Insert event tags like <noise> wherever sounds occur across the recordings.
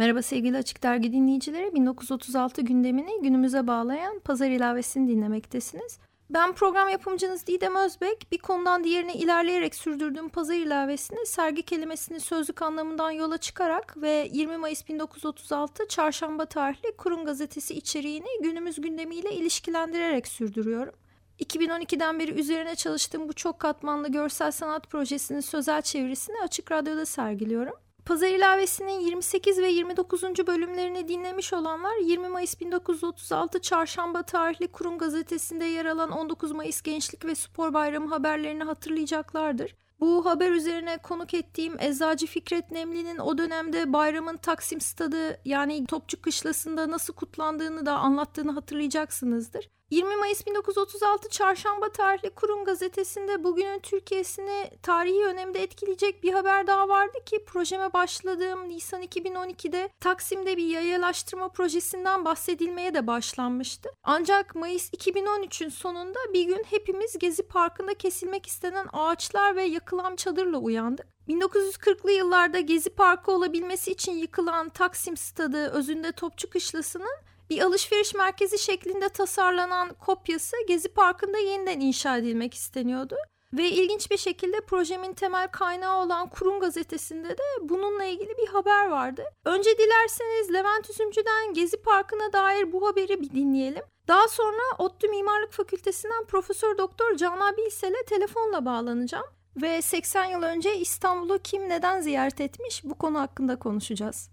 Merhaba sevgili Açık Dergi dinleyicileri. 1936 gündemini günümüze bağlayan pazar ilavesini dinlemektesiniz. Ben program yapımcınız Didem Özbek. Bir konudan diğerine ilerleyerek sürdürdüğüm pazar ilavesini sergi kelimesini sözlük anlamından yola çıkarak ve 20 Mayıs 1936 Çarşamba tarihli Kurum Gazetesi içeriğini günümüz gündemiyle ilişkilendirerek sürdürüyorum. 2012'den beri üzerine çalıştığım bu çok katmanlı görsel sanat projesinin sözel çevirisini Açık Radyo'da sergiliyorum. Pazar ilavesinin 28 ve 29. bölümlerini dinlemiş olanlar 20 Mayıs 1936 Çarşamba tarihli Kurum Gazetesi'nde yer alan 19 Mayıs Gençlik ve Spor Bayramı haberlerini hatırlayacaklardır. Bu haber üzerine konuk ettiğim Eczacı Fikret Nemli'nin o dönemde bayramın Taksim Stadı yani Topçu Kışlası'nda nasıl kutlandığını da anlattığını hatırlayacaksınızdır. 20 Mayıs 1936 Çarşamba tarihli Kurum Gazetesi'nde bugünün Türkiye'sini tarihi önemde etkileyecek bir haber daha vardı ki projeme başladığım Nisan 2012'de Taksim'de bir yayalaştırma projesinden bahsedilmeye de başlanmıştı. Ancak Mayıs 2013'ün sonunda bir gün hepimiz Gezi Parkı'nda kesilmek istenen ağaçlar ve yakılan çadırla uyandık. 1940'lı yıllarda Gezi Parkı olabilmesi için yıkılan Taksim Stadı özünde Topçu Kışlası'nın bir alışveriş merkezi şeklinde tasarlanan kopyası Gezi Parkı'nda yeniden inşa edilmek isteniyordu. Ve ilginç bir şekilde projemin temel kaynağı olan Kurum Gazetesi'nde de bununla ilgili bir haber vardı. Önce dilerseniz Levent Üzümcü'den Gezi Parkı'na dair bu haberi bir dinleyelim. Daha sonra ODTÜ Mimarlık Fakültesinden Profesör Doktor Canan Bilsel'e telefonla bağlanacağım. Ve 80 yıl önce İstanbul'u kim neden ziyaret etmiş bu konu hakkında konuşacağız.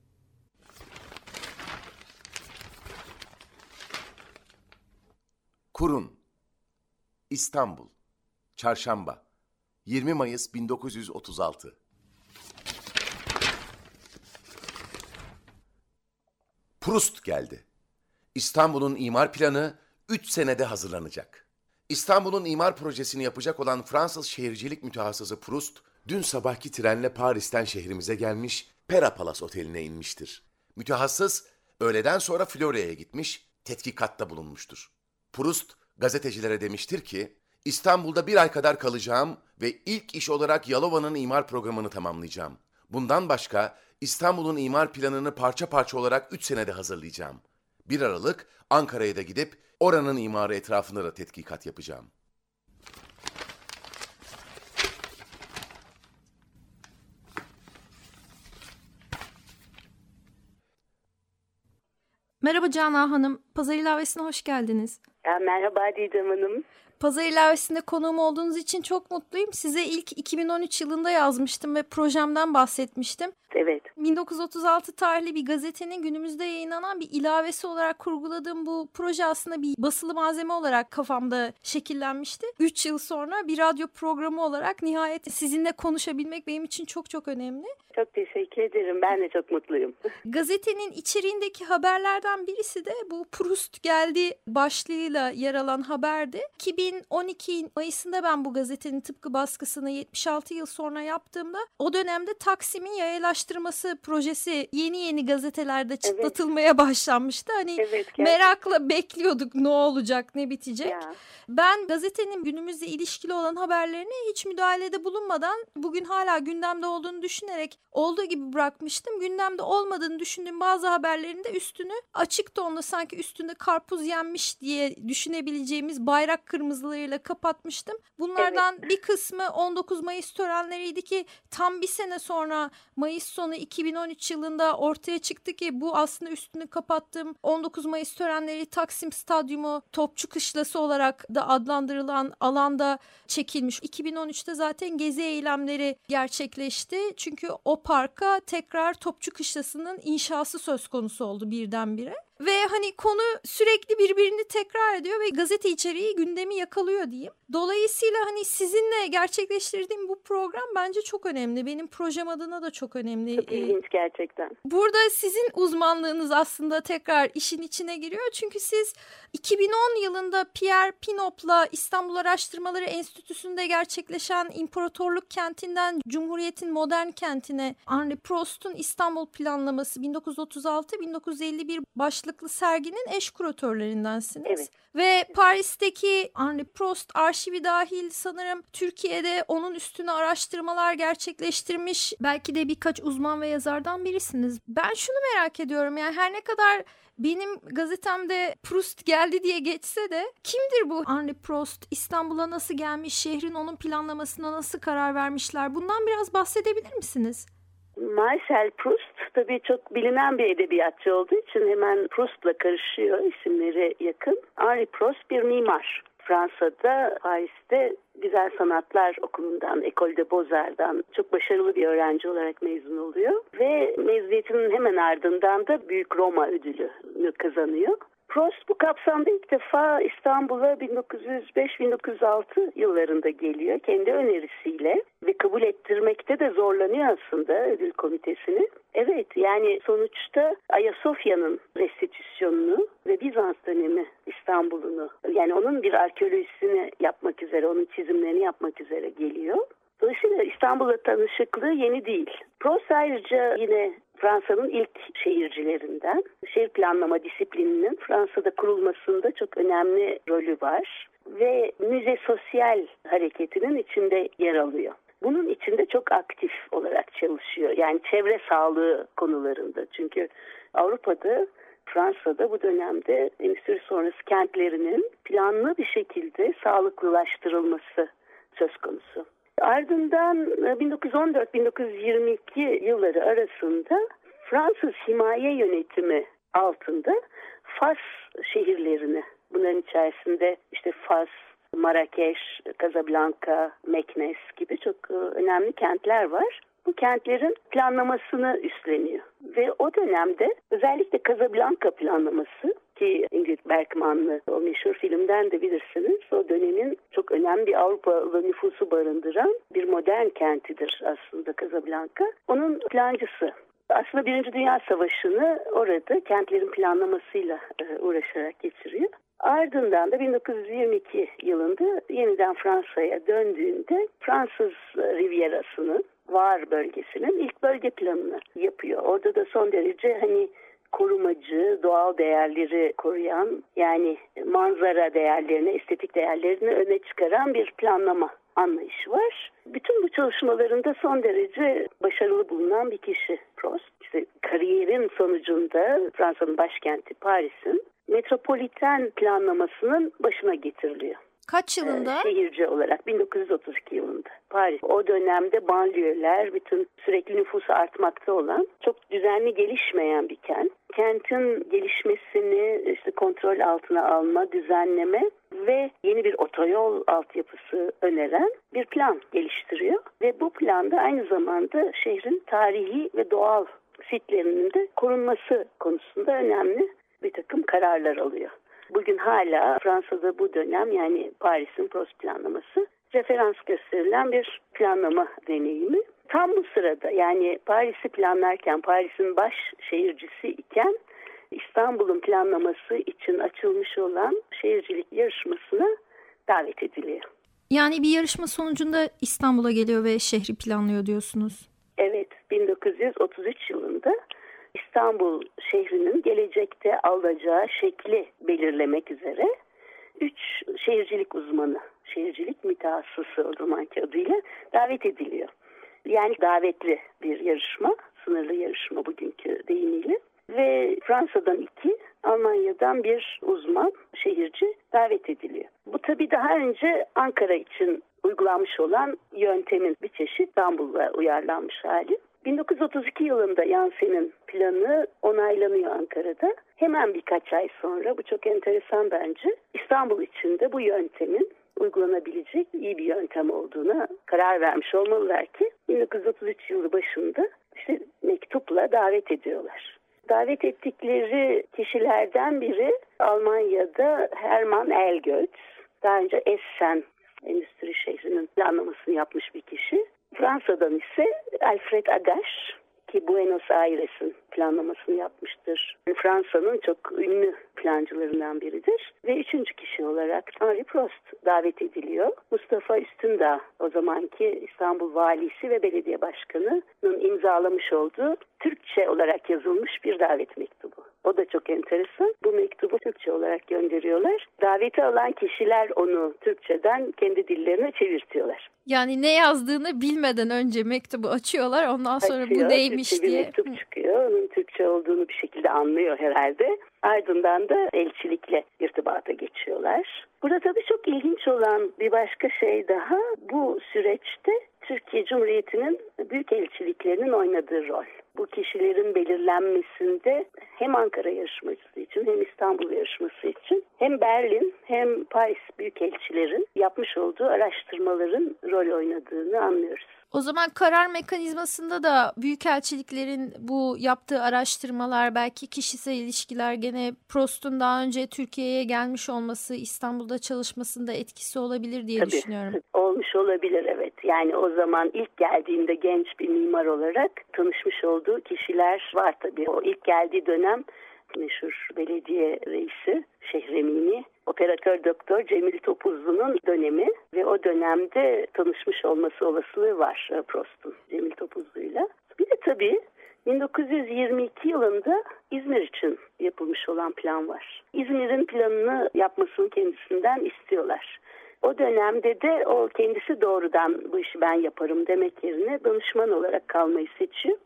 Kurun İstanbul Çarşamba 20 Mayıs 1936 Proust geldi. İstanbul'un imar planı 3 senede hazırlanacak. İstanbul'un imar projesini yapacak olan Fransız şehircilik mütehassısı Proust, dün sabahki trenle Paris'ten şehrimize gelmiş, Pera Palace Oteli'ne inmiştir. Mütehassıs, öğleden sonra Florya'ya gitmiş, tetkikatta bulunmuştur. Proust gazetecilere demiştir ki, İstanbul'da bir ay kadar kalacağım ve ilk iş olarak Yalova'nın imar programını tamamlayacağım. Bundan başka İstanbul'un imar planını parça parça olarak 3 senede hazırlayacağım. 1 Aralık Ankara'ya da gidip oranın imarı etrafında da tetkikat yapacağım. Merhaba Canan Hanım, Pazar ilavesine hoş geldiniz. Ya, merhaba Didem Hanım. Pazar ilavesinde konuğum olduğunuz için çok mutluyum. Size ilk 2013 yılında yazmıştım ve projemden bahsetmiştim. Evet. 1936 tarihli bir gazetenin günümüzde yayınlanan bir ilavesi olarak kurguladığım bu proje aslında bir basılı malzeme olarak kafamda şekillenmişti. 3 yıl sonra bir radyo programı olarak nihayet sizinle konuşabilmek benim için çok çok önemli. Çok teşekkür ederim. Ben de çok mutluyum. <laughs> Gazetenin içeriğindeki haberlerden birisi de bu Proust geldi başlığıyla yer alan haberdi. 2012 Mayıs'ında ben bu gazetenin tıpkı baskısını 76 yıl sonra yaptığımda o dönemde Taksim'in yayalaştırması projesi yeni yeni gazetelerde çıtlatılmaya evet. başlanmıştı. Hani evet, merakla bekliyorduk ne olacak ne bitecek. Ya. Ben gazetenin günümüzle ilişkili olan haberlerine hiç müdahalede bulunmadan bugün hala gündemde olduğunu düşünerek olduğu gibi bırakmıştım. Gündemde olmadığını düşündüğüm bazı haberlerin de üstünü açık tonla sanki üstünde karpuz yenmiş diye düşünebileceğimiz bayrak kırmızılarıyla kapatmıştım. Bunlardan evet. bir kısmı 19 Mayıs törenleriydi ki tam bir sene sonra Mayıs sonu 2013 yılında ortaya çıktı ki bu aslında üstünü kapattığım 19 Mayıs törenleri Taksim Stadyumu Topçu Kışlası olarak da adlandırılan alanda çekilmiş. 2013'te zaten gezi eylemleri gerçekleşti. Çünkü o parka tekrar Topçu Kışlası'nın inşası söz konusu oldu birdenbire. Ve hani konu sürekli birbirini tekrar ediyor ve gazete içeriği gündemi yakalıyor diyeyim. Dolayısıyla hani sizinle gerçekleştirdiğim bu program bence çok önemli. Benim projem adına da çok önemli. Çok ilginç gerçekten. Burada sizin uzmanlığınız aslında tekrar işin içine giriyor. Çünkü siz 2010 yılında Pierre Pinop'la İstanbul Araştırmaları Enstitüsü'nde gerçekleşen İmparatorluk kentinden Cumhuriyet'in modern kentine Henri Prost'un İstanbul planlaması 1936-1951 başlıklı serginin eş kuratörlerindensiniz. Evet. Ve Paris'teki Henri Prost arşivi dahil sanırım Türkiye'de onun üstüne araştırmalar gerçekleştirmiş belki de birkaç uzman ve yazardan birisiniz. Ben şunu merak ediyorum yani her ne kadar benim gazetemde Proust geldi diye geçse de kimdir bu Henri Proust? İstanbul'a nasıl gelmiş? Şehrin onun planlamasına nasıl karar vermişler? Bundan biraz bahsedebilir misiniz? Marcel Proust tabii çok bilinen bir edebiyatçı olduğu için hemen Proust'la karışıyor isimleri yakın. Henri Proust bir mimar. Fransa'da, Paris'te Güzel Sanatlar Okulu'ndan, École de Beaux-Arts'dan çok başarılı bir öğrenci olarak mezun oluyor. Ve mezuniyetinin hemen ardından da Büyük Roma ödülünü kazanıyor. Prost bu kapsamda ilk defa İstanbul'a 1905-1906 yıllarında geliyor kendi önerisiyle ve kabul ettirmekte de zorlanıyor aslında ödül komitesini. Evet yani sonuçta Ayasofya'nın restitüsyonunu ve Bizans dönemi İstanbul'unu yani onun bir arkeolojisini yapmak üzere, onun çizimlerini yapmak üzere geliyor. Dolayısıyla İstanbul'la tanışıklığı yeni değil. Prost ayrıca yine Fransa'nın ilk şehircilerinden. Şehir planlama disiplininin Fransa'da kurulmasında çok önemli rolü var ve müze sosyal hareketinin içinde yer alıyor. Bunun içinde çok aktif olarak çalışıyor. Yani çevre sağlığı konularında. Çünkü Avrupa'da Fransa'da bu dönemde endüstri sonrası kentlerinin planlı bir şekilde sağlıklılaştırılması söz konusu. Ardından 1914-1922 e, yılları arasında Fransız himaye yönetimi altında Fas şehirlerini bunların içerisinde işte Fas, Marrakeş, Casablanca, Meknes gibi çok e, önemli kentler var. Bu kentlerin planlamasını üstleniyor. Ve o dönemde özellikle Casablanca planlaması ki Ingrid Bergman'lı o meşhur filmden de bilirsiniz. O dönemin çok önemli bir Avrupalı nüfusu barındıran bir modern kentidir aslında Casablanca. Onun plancısı. Aslında Birinci Dünya Savaşı'nı orada kentlerin planlamasıyla e, uğraşarak geçiriyor. Ardından da 1922 yılında yeniden Fransa'ya döndüğünde Fransız Rivierası'nın Var bölgesinin ilk bölge planını yapıyor. Orada da son derece hani korumacı, doğal değerleri koruyan yani manzara değerlerini, estetik değerlerini öne çıkaran bir planlama anlayışı var. Bütün bu çalışmalarında son derece başarılı bulunan bir kişi Prost. İşte kariyerin sonucunda Fransa'nın başkenti Paris'in metropoliten planlamasının başına getiriliyor. Kaç yılında? Ee, şehirci olarak 1932 yılında Paris. O dönemde banliyöler bütün sürekli nüfusu artmakta olan çok düzenli gelişmeyen bir kent. Kentin gelişmesini işte kontrol altına alma, düzenleme ve yeni bir otoyol altyapısı öneren bir plan geliştiriyor. Ve bu planda aynı zamanda şehrin tarihi ve doğal sitlerinin de korunması konusunda önemli bir takım kararlar alıyor. Bugün hala Fransa'da bu dönem yani Paris'in Prost planlaması referans gösterilen bir planlama deneyimi. Tam bu sırada yani Paris'i planlarken Paris'in baş şehircisi iken İstanbul'un planlaması için açılmış olan şehircilik yarışmasına davet ediliyor. Yani bir yarışma sonucunda İstanbul'a geliyor ve şehri planlıyor diyorsunuz. Evet 1933 yılında İstanbul şehrinin gelecekte alacağı şekli belirlemek üzere üç şehircilik uzmanı, şehircilik mütehassısı o zamanki adıyla davet ediliyor. Yani davetli bir yarışma, sınırlı yarışma bugünkü deyimiyle. Ve Fransa'dan iki, Almanya'dan bir uzman şehirci davet ediliyor. Bu tabii daha önce Ankara için uygulanmış olan yöntemin bir çeşit İstanbul'a uyarlanmış hali. 1932 yılında Yansen'in planı onaylanıyor Ankara'da. Hemen birkaç ay sonra bu çok enteresan bence. İstanbul içinde bu yöntemin uygulanabilecek iyi bir yöntem olduğuna karar vermiş olmalılar ki 1933 yılı başında işte mektupla davet ediyorlar. Davet ettikleri kişilerden biri Almanya'da Hermann Elgötz. Daha önce Essen endüstri şehrinin planlamasını yapmış bir kişi. Fransa'dan ise Alfred Agache ki Buenos Aires'in planlamasını yapmıştır. Fransa'nın çok ünlü plancılarından biridir. Ve üçüncü kişi olarak Henri Prost davet ediliyor. Mustafa Üstündağ o zamanki İstanbul Valisi ve Belediye Başkanı'nın imzalamış olduğu Türkçe olarak yazılmış bir davet mektubu. O da çok enteresan. Bu mektubu Türkçe olarak gönderiyorlar. Daveti alan kişiler onu Türkçeden kendi dillerine çevirtiyorlar. Yani ne yazdığını bilmeden önce mektubu açıyorlar. Ondan sonra Açıyor, bu neymiş Türkçe diye. bir mektup çıkıyor. Onun Türkçe olduğunu bir şekilde anlıyor herhalde. Ardından da elçilikle irtibata geçiyorlar. Burada tabii çok ilginç olan bir başka şey daha bu süreçte Türkiye Cumhuriyeti'nin büyük elçiliklerinin oynadığı rol. Bu kişilerin belirlenmesinde hem Ankara yarışmacısı için hem İstanbul yarışması için hem Berlin hem Paris büyükelçilerin yapmış olduğu araştırmaların rol oynadığını anlıyoruz. O zaman karar mekanizmasında da büyükelçiliklerin bu yaptığı araştırmalar belki kişisel ilişkiler gene Prost'un daha önce Türkiye'ye gelmiş olması İstanbul'da çalışmasında etkisi olabilir diye Tabii, düşünüyorum. Olmuş olabilir evet. Yani o zaman ilk geldiğinde genç bir mimar olarak tanışmış olduğu kişiler var tabii. O ilk geldiği dönem meşhur belediye reisi Şehremini, operatör doktor Cemil Topuzlu'nun dönemi ve o dönemde tanışmış olması olasılığı var e, Prost'un Cemil Topuzlu'yla. Bir de tabii 1922 yılında İzmir için yapılmış olan plan var. İzmir'in planını yapmasını kendisinden istiyorlar. O dönemde de o kendisi doğrudan bu işi ben yaparım demek yerine danışman olarak kalmayı seçiyor.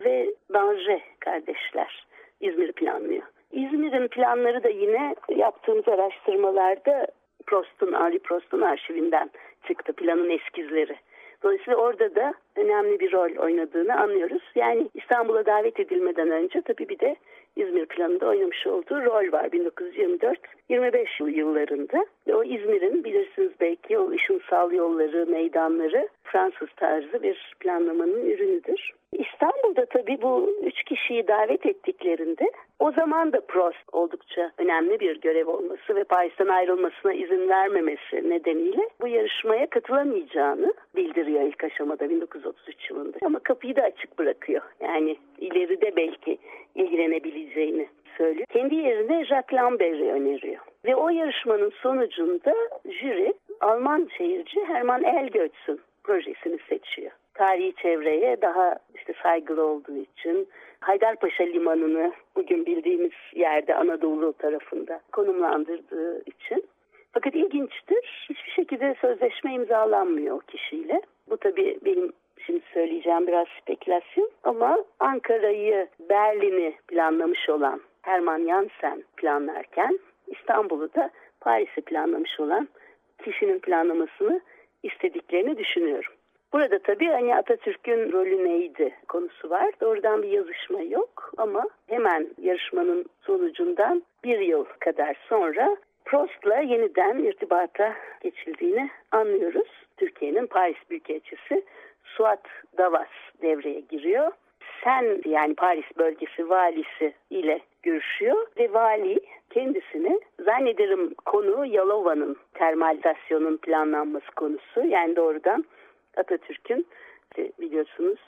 Ve Dange kardeşler İzmir'i planlıyor. İzmir'in planları da yine yaptığımız araştırmalarda Prost'un, Henri Prost'un arşivinden çıktı planın eskizleri. Dolayısıyla orada da önemli bir rol oynadığını anlıyoruz. Yani İstanbul'a davet edilmeden önce tabii bir de İzmir planında oynamış olduğu rol var 1924-25 yıllarında. Ve o İzmir'in bilirsiniz belki o ışınsal yolları, meydanları Fransız tarzı bir planlamanın ürünüdür. İstanbul'da tabii bu üç kişiyi davet ettiklerinde o zaman da Prost oldukça önemli bir görev olması ve Paris'ten ayrılmasına izin vermemesi nedeniyle bu yarışmaya katılamayacağını bildiriyor ilk aşamada 1933 yılında. Ama kapıyı da açık bırakıyor. Yani ileride belki ilgilenebileceğini söylüyor. Kendi yerine Jacques Lambert'i öneriyor. Ve o yarışmanın sonucunda jüri Alman şehirci Hermann Elgötz'ün projesini seçiyor tarihi çevreye daha işte saygılı olduğu için Haydarpaşa Limanı'nı bugün bildiğimiz yerde Anadolu tarafında konumlandırdığı için. Fakat ilginçtir hiçbir şekilde sözleşme imzalanmıyor o kişiyle. Bu tabii benim şimdi söyleyeceğim biraz spekülasyon ama Ankara'yı Berlin'i planlamış olan Hermann Jansen planlarken İstanbul'u da Paris'i planlamış olan kişinin planlamasını istediklerini düşünüyorum. Burada tabii hani Atatürk'ün rolü neydi konusu var. Doğrudan bir yazışma yok ama hemen yarışmanın sonucundan bir yıl kadar sonra Prost'la yeniden irtibata geçildiğini anlıyoruz. Türkiye'nin Paris Büyükelçisi Suat Davas devreye giriyor. Sen yani Paris bölgesi valisi ile görüşüyor ve vali kendisine zannederim konu Yalova'nın termalizasyonun planlanması konusu yani doğrudan Atatürk'ün işte biliyorsunuz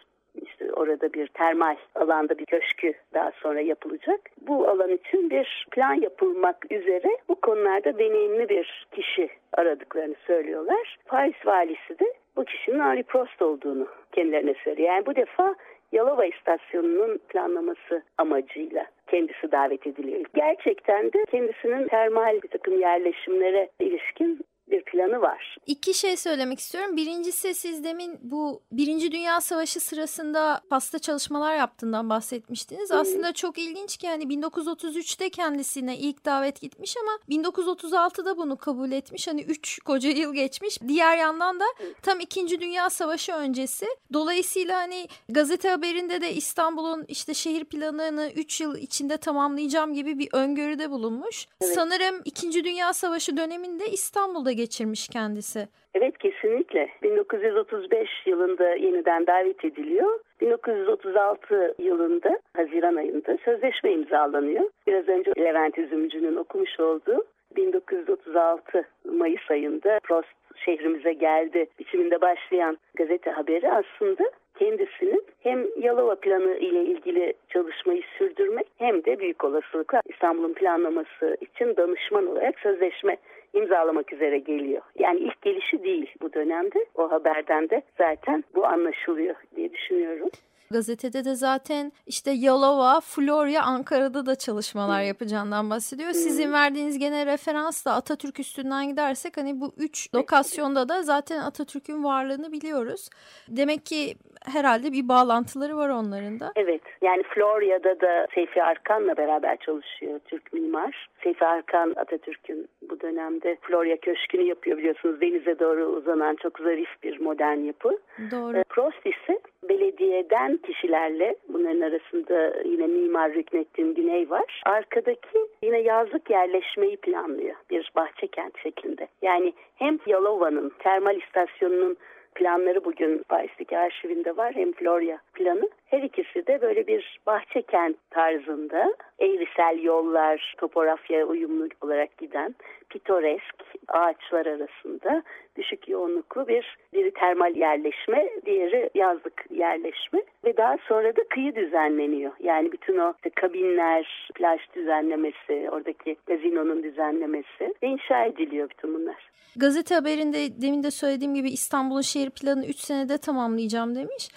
işte orada bir termal alanda bir köşkü daha sonra yapılacak. Bu alan için bir plan yapılmak üzere bu konularda deneyimli bir kişi aradıklarını söylüyorlar. Paris valisi de bu kişinin Henri Prost olduğunu kendilerine söylüyor. Yani bu defa Yalova istasyonunun planlaması amacıyla kendisi davet ediliyor. Gerçekten de kendisinin termal bir takım yerleşimlere ilişkin bir planı var. İki şey söylemek istiyorum. Birincisi siz demin bu Birinci Dünya Savaşı sırasında pasta çalışmalar yaptığından bahsetmiştiniz. Hı. Aslında çok ilginç ki hani 1933'te kendisine ilk davet gitmiş ama 1936'da bunu kabul etmiş. Hani 3 koca yıl geçmiş. Diğer yandan da tam İkinci Dünya Savaşı öncesi. Dolayısıyla hani gazete haberinde de İstanbul'un işte şehir planını 3 yıl içinde tamamlayacağım gibi bir öngörüde bulunmuş. Evet. Sanırım İkinci Dünya Savaşı döneminde İstanbul'da da geçirmiş kendisi. Evet kesinlikle. 1935 yılında yeniden davet ediliyor. 1936 yılında Haziran ayında sözleşme imzalanıyor. Biraz önce Levent Üzümcü'nün okumuş olduğu 1936 Mayıs ayında Prost şehrimize geldi biçiminde başlayan gazete haberi aslında kendisinin hem Yalova planı ile ilgili çalışmayı sürdürmek hem de büyük olasılıkla İstanbul'un planlaması için danışman olarak sözleşme imzalamak üzere geliyor. Yani ilk gelişi değil bu dönemde. O haberden de zaten bu anlaşılıyor diye düşünüyorum. Gazetede de zaten işte Yalova, Florya, Ankara'da da çalışmalar yapacağından bahsediyor. Sizin verdiğiniz gene referans da Atatürk üstünden gidersek hani bu üç lokasyonda da zaten Atatürk'ün varlığını biliyoruz. Demek ki herhalde bir bağlantıları var onların da. Evet yani Florya'da da Seyfi Arkan'la beraber çalışıyor Türk mimar. Seyfi Arkan Atatürk'ün bu dönemde Florya Köşkü'nü yapıyor biliyorsunuz denize doğru uzanan çok zarif bir modern yapı. Doğru. E, Prost ise belediyeden kişilerle bunların arasında yine mimar Rüknettin Güney var. Arkadaki yine yazlık yerleşmeyi planlıyor bir bahçe kent şeklinde. Yani hem Yalova'nın termal istasyonunun planları bugün Paris'teki arşivinde var hem Florya planı. Her ikisi de böyle bir bahçe kent tarzında eğrisel yollar, topografya uyumlu olarak giden pitoresk ağaçlar arasında düşük yoğunluklu bir biri termal yerleşme, diğeri yazlık yerleşme ve daha sonra da kıyı düzenleniyor. Yani bütün o işte kabinler, plaj düzenlemesi, oradaki gazinonun düzenlemesi ve inşa ediliyor bütün bunlar. Gazete haberinde demin de söylediğim gibi İstanbul'un şehir planını 3 senede tamamlayacağım demiş.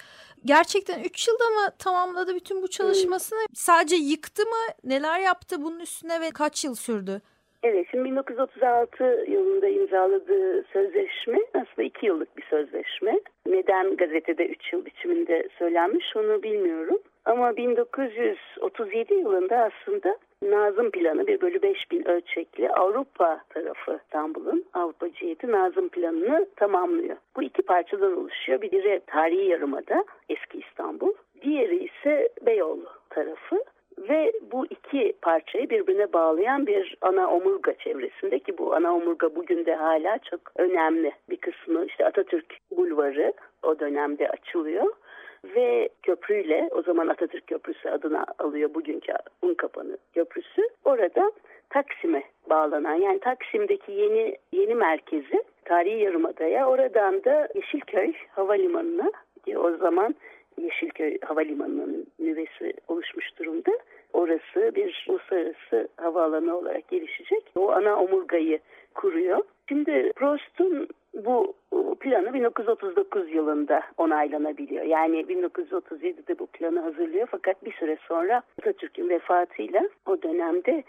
Gerçekten 3 yılda mı tamamladı bütün bu çalışmasını? Hmm. Sadece yıktı mı? Neler yaptı bunun üstüne ve kaç yıl sürdü? Evet, şimdi 1936 yılında imzaladığı sözleşme aslında iki yıllık bir sözleşme. Neden gazetede üç yıl biçiminde söylenmiş onu bilmiyorum. Ama 1937 yılında aslında Nazım Planı 1 bölü 5 bin ölçekli Avrupa tarafı İstanbul'un Avrupa ciheti Nazım Planı'nı tamamlıyor. Bu iki parçadan oluşuyor. Biri tarihi yarımada eski İstanbul. Diğeri ise Beyoğlu tarafı ve bu iki parçayı birbirine bağlayan bir ana omurga çevresinde ki bu ana omurga bugün de hala çok önemli bir kısmı. İşte Atatürk Bulvarı o dönemde açılıyor. Ve köprüyle o zaman Atatürk Köprüsü adına alıyor bugünkü Unkapanı Köprüsü. Orada Taksim'e bağlanan yani Taksim'deki yeni yeni merkezi tarihi yarımadaya oradan da Yeşilköy Havalimanı'na o zaman Yeşilköy Havalimanı'nın nüvesi oluşmuş durumda. Orası bir uluslararası havaalanı olarak gelişecek. O ana omurgayı kuruyor. Şimdi Prost'un bu planı 1939 yılında onaylanabiliyor. Yani 1937'de bu planı hazırlıyor fakat bir süre sonra Atatürk'ün vefatıyla o dönemde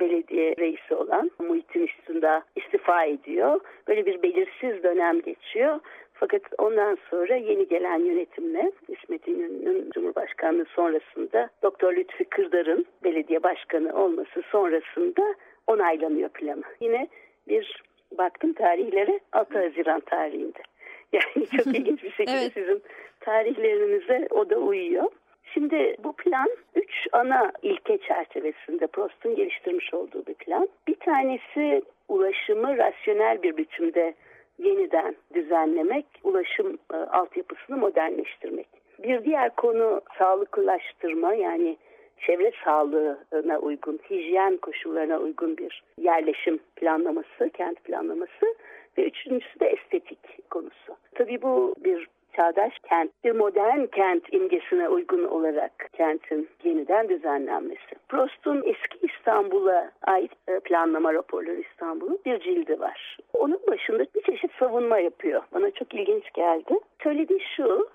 belediye reisi olan Muhittin Üstünda istifa ediyor. Böyle bir belirsiz dönem geçiyor. Fakat ondan sonra yeni gelen yönetimle İsmet İnönü'nün Cumhurbaşkanlığı sonrasında Doktor Lütfi Kırdar'ın belediye başkanı olması sonrasında onaylanıyor planı. Yine bir baktım tarihlere 6 Haziran tarihinde. <laughs> Yani çok <laughs> ilginç bir şekilde evet. sizin tarihlerinize o da uyuyor. Şimdi bu plan üç ana ilke çerçevesinde Prost'un geliştirmiş olduğu bir plan. Bir tanesi ulaşımı rasyonel bir biçimde yeniden düzenlemek, ulaşım e, altyapısını modernleştirmek. Bir diğer konu sağlıklılaştırma yani çevre sağlığına uygun, hijyen koşullarına uygun bir yerleşim planlaması, kent planlaması ve üçüncüsü de estetik konusu. Tabii bu bir çağdaş kent, bir modern kent imgesine uygun olarak kentin yeniden düzenlenmesi. Prost'un eski İstanbul'a ait e, planlama raporları İstanbul'un bir cildi var. Onun başında bir çeşit savunma yapıyor. Bana çok ilginç geldi. Söylediği şu,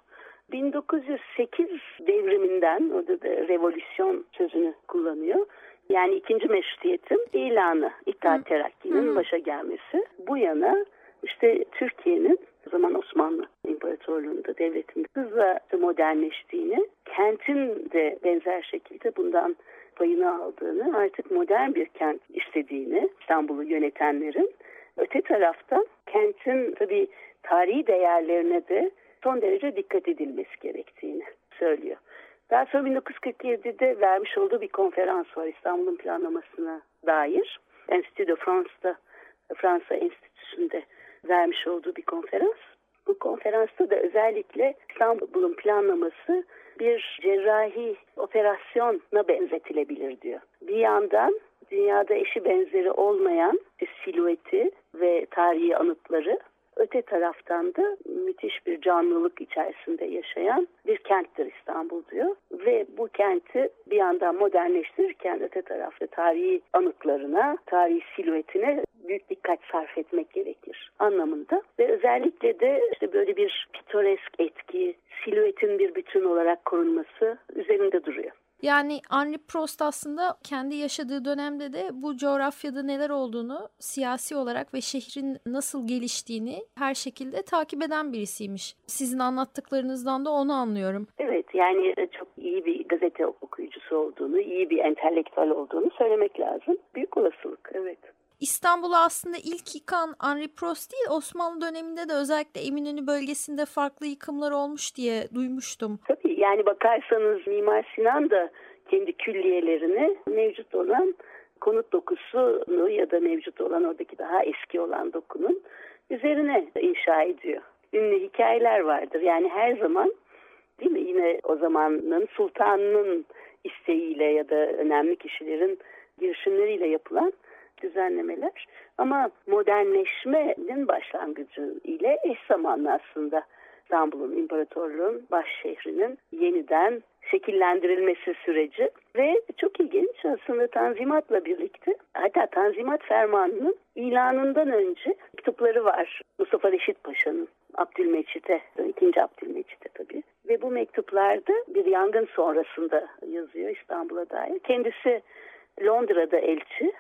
1908 devriminden, orada da revolüsyon sözünü kullanıyor. Yani ikinci meşrutiyetin ilanı, İttihat Terakki'nin başa gelmesi. Bu yana işte Türkiye'nin o zaman Osmanlı İmparatorluğu'nda devletinde hızla modernleştiğini, kentin de benzer şekilde bundan payını aldığını, artık modern bir kent istediğini İstanbul'u yönetenlerin, öte taraftan kentin tabii tarihi değerlerine de son derece dikkat edilmesi gerektiğini söylüyor. Daha sonra 1947'de vermiş olduğu bir konferans var İstanbul'un planlamasına dair. Enstitü de France'da Fransa Enstitüsü'nde vermiş olduğu bir konferans. Bu konferansta da özellikle İstanbul'un planlaması bir cerrahi operasyona benzetilebilir diyor. Bir yandan dünyada eşi benzeri olmayan silüeti ve tarihi anıtları Öte taraftan da müthiş bir canlılık içerisinde yaşayan bir kenttir İstanbul diyor. Ve bu kenti bir yandan modernleştirirken öte tarafta tarihi anıtlarına, tarihi silüetine büyük dikkat sarf etmek gerekir anlamında. Ve özellikle de işte böyle bir pitoresk etki, silüetin bir bütün olarak korunması üzerinde duruyor. Yani Henri Prost aslında kendi yaşadığı dönemde de bu coğrafyada neler olduğunu siyasi olarak ve şehrin nasıl geliştiğini her şekilde takip eden birisiymiş. Sizin anlattıklarınızdan da onu anlıyorum. Evet yani çok iyi bir gazete okuyucusu olduğunu, iyi bir entelektüel olduğunu söylemek lazım. Büyük olasılık evet. İstanbul'u aslında ilk yıkan Henri Prost değil Osmanlı döneminde de özellikle Eminönü bölgesinde farklı yıkımlar olmuş diye duymuştum. Tabii yani bakarsanız Mimar Sinan da kendi külliyelerini mevcut olan konut dokusunu ya da mevcut olan oradaki daha eski olan dokunun üzerine inşa ediyor. Ünlü hikayeler vardır. Yani her zaman değil mi yine o zamanın sultanının isteğiyle ya da önemli kişilerin girişimleriyle yapılan düzenlemeler ama modernleşmenin başlangıcı ile eş zamanlı aslında İstanbul'un, imparatorluğun baş şehrinin yeniden şekillendirilmesi süreci ve çok ilginç aslında Tanzimat'la birlikte hatta Tanzimat Fermanı'nın ilanından önce mektupları var Mustafa Reşit Paşa'nın Abdülmecid'e, ikinci Abdülmecid'e tabii. Ve bu mektuplarda bir yangın sonrasında yazıyor İstanbul'a dair. Kendisi Londra'da elçi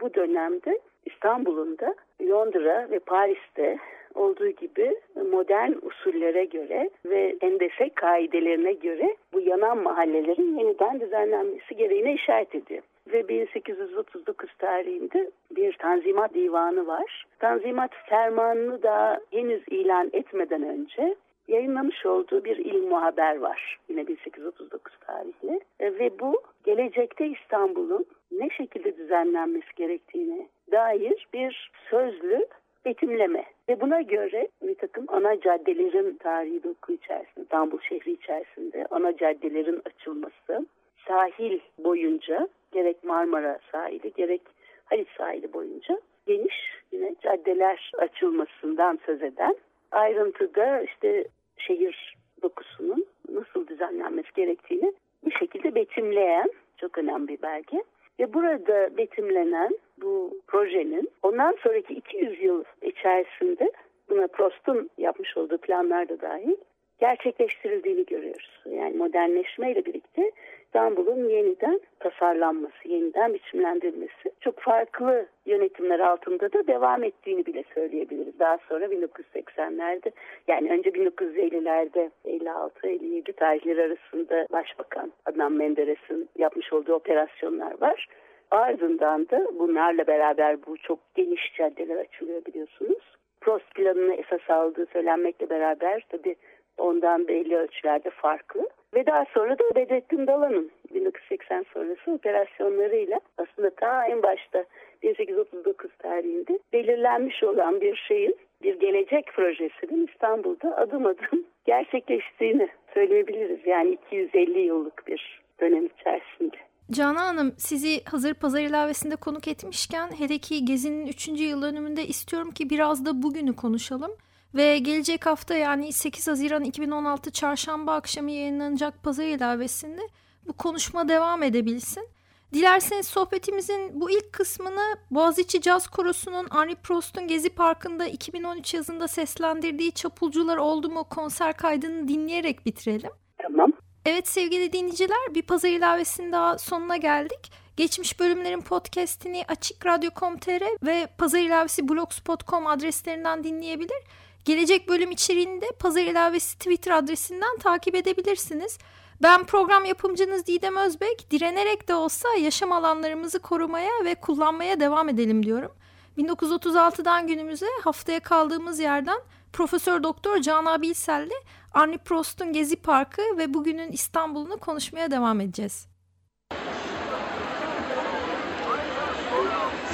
bu dönemde İstanbul'un da Londra ve Paris'te olduğu gibi modern usullere göre ve endese kaidelerine göre bu yanan mahallelerin yeniden düzenlenmesi gereğine işaret ediyor. Ve 1839 tarihinde bir Tanzimat Divanı var. Tanzimat fermanını da henüz ilan etmeden önce yayınlamış olduğu bir ilm haber var. Yine 1839 tarihli. Ve bu gelecekte İstanbul'un ne şekilde düzenlenmesi gerektiğine dair bir sözlü betimleme. Ve buna göre bir takım ana caddelerin tarihi doku içerisinde, İstanbul şehri içerisinde ana caddelerin açılması, sahil boyunca gerek Marmara sahili gerek Halit sahili boyunca geniş yine caddeler açılmasından söz eden ayrıntıda işte şehir dokusunun nasıl düzenlenmesi gerektiğini bir şekilde betimleyen çok önemli bir belge. Ve burada betimlenen bu projenin ondan sonraki 200 yıl içerisinde buna Prost'un yapmış olduğu planlarda dahil gerçekleştirildiğini görüyoruz. Yani modernleşmeyle birlikte İstanbul'un yeniden tasarlanması, yeniden biçimlendirilmesi çok farklı yönetimler altında da devam ettiğini bile söyleyebiliriz. Daha sonra 1980'lerde yani önce 1950'lerde 56-57 tarihleri arasında Başbakan Adnan Menderes'in yapmış olduğu operasyonlar var. Ardından da bunlarla beraber bu çok geniş caddeler açılıyor biliyorsunuz. Prost planını esas aldığı söylenmekle beraber tabii ondan belli ölçülerde farklı. Ve daha sonra da Bedrettin Dalan'ın 1980 sonrası operasyonlarıyla aslında ta en başta 1839 tarihinde belirlenmiş olan bir şeyin bir gelecek projesinin İstanbul'da adım adım <laughs> gerçekleştiğini söyleyebiliriz. Yani 250 yıllık bir dönem içerisinde. Canan Hanım sizi hazır pazar ilavesinde konuk etmişken hele ki Gezi'nin 3. yıl dönümünde istiyorum ki biraz da bugünü konuşalım. Ve gelecek hafta yani 8 Haziran 2016 çarşamba akşamı yayınlanacak pazar ilavesinde bu konuşma devam edebilsin. Dilerseniz sohbetimizin bu ilk kısmını Boğaziçi Caz Korosu'nun Henri Prost'un Gezi Parkı'nda 2013 yazında seslendirdiği Çapulcular Oldu mu konser kaydını dinleyerek bitirelim. Tamam. Evet sevgili dinleyiciler bir pazar ilavesinin daha sonuna geldik. Geçmiş bölümlerin podcastini Açık Radyo.com.tr ve Pazar İlavesi blogspot.com adreslerinden dinleyebilir. Gelecek bölüm içeriğinde Pazar ilavesi Twitter adresinden takip edebilirsiniz. Ben program yapımcınız Didem Özbek. Direnerek de olsa yaşam alanlarımızı korumaya ve kullanmaya devam edelim diyorum. 1936'dan günümüze haftaya kaldığımız yerden Profesör Doktor Cana Bilsel'le Arne Prost'un Gezi Parkı ve bugünün İstanbul'unu konuşmaya devam edeceğiz.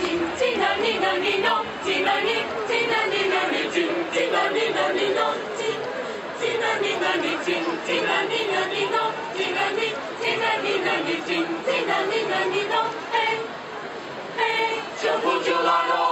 Din, din, din, din, din, din. 米奇米奇米妮妮妮妮妮妮妮妮妮妮妮妮妮妮妮妮嘿嘿来喽